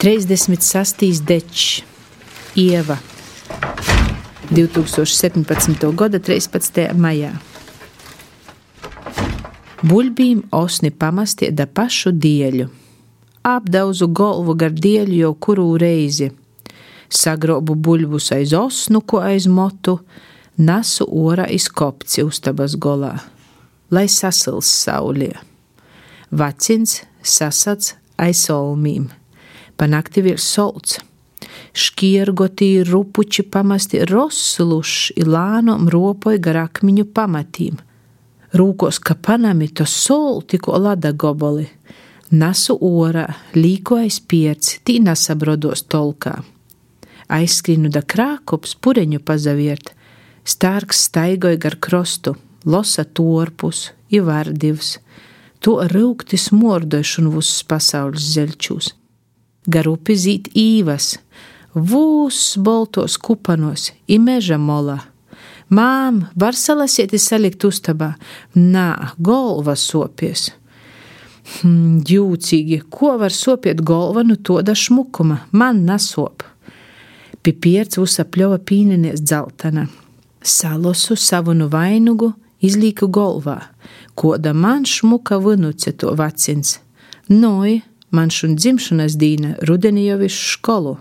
36. dečs, Ieva, 2017. gada 13. maijā. Buļbīm osni pamastie da pašu dieļu. Apdauzu galvu gar dieļu jau kuru reizi. Sagrobu buļbus aiz osnu, ko aiz motu, nesu ora iz kopci ustabas golā, lai sasils saulie. Vacins sasats aiz solmīm, panakti virs solts. Škiergotī rupuči pamasti rosluši ilānom ropoja gar akmiņu pamatīm. Rūkos kapanami to solti, ko lada goboli. Nasu orā, līko aiz pierci, tī nasabrodos tolkā. Aizskrinu da krākops, pureņu pazaviert, stārks staigoja gar krostu, losa torpus, ivārdivs, to rūkti smordošanu visus pasaules zeļčūs. Gar upi zīt īvas, vūs boltos kupanos, imeža molā. Mām, var salasīt, salikt uztabā, nā, golva sopies. Hmm, jūcīgi, ko var sopiet golva no toda šmukuma, man nasop. Pipierts uzsapļova pīnenies dzeltana. Salosu savu nu vainugu, izlīku golvā, koda man šmuka vinuce to vacins. Noi, man šun dzimšanas dīna rudenī jau visu skolu.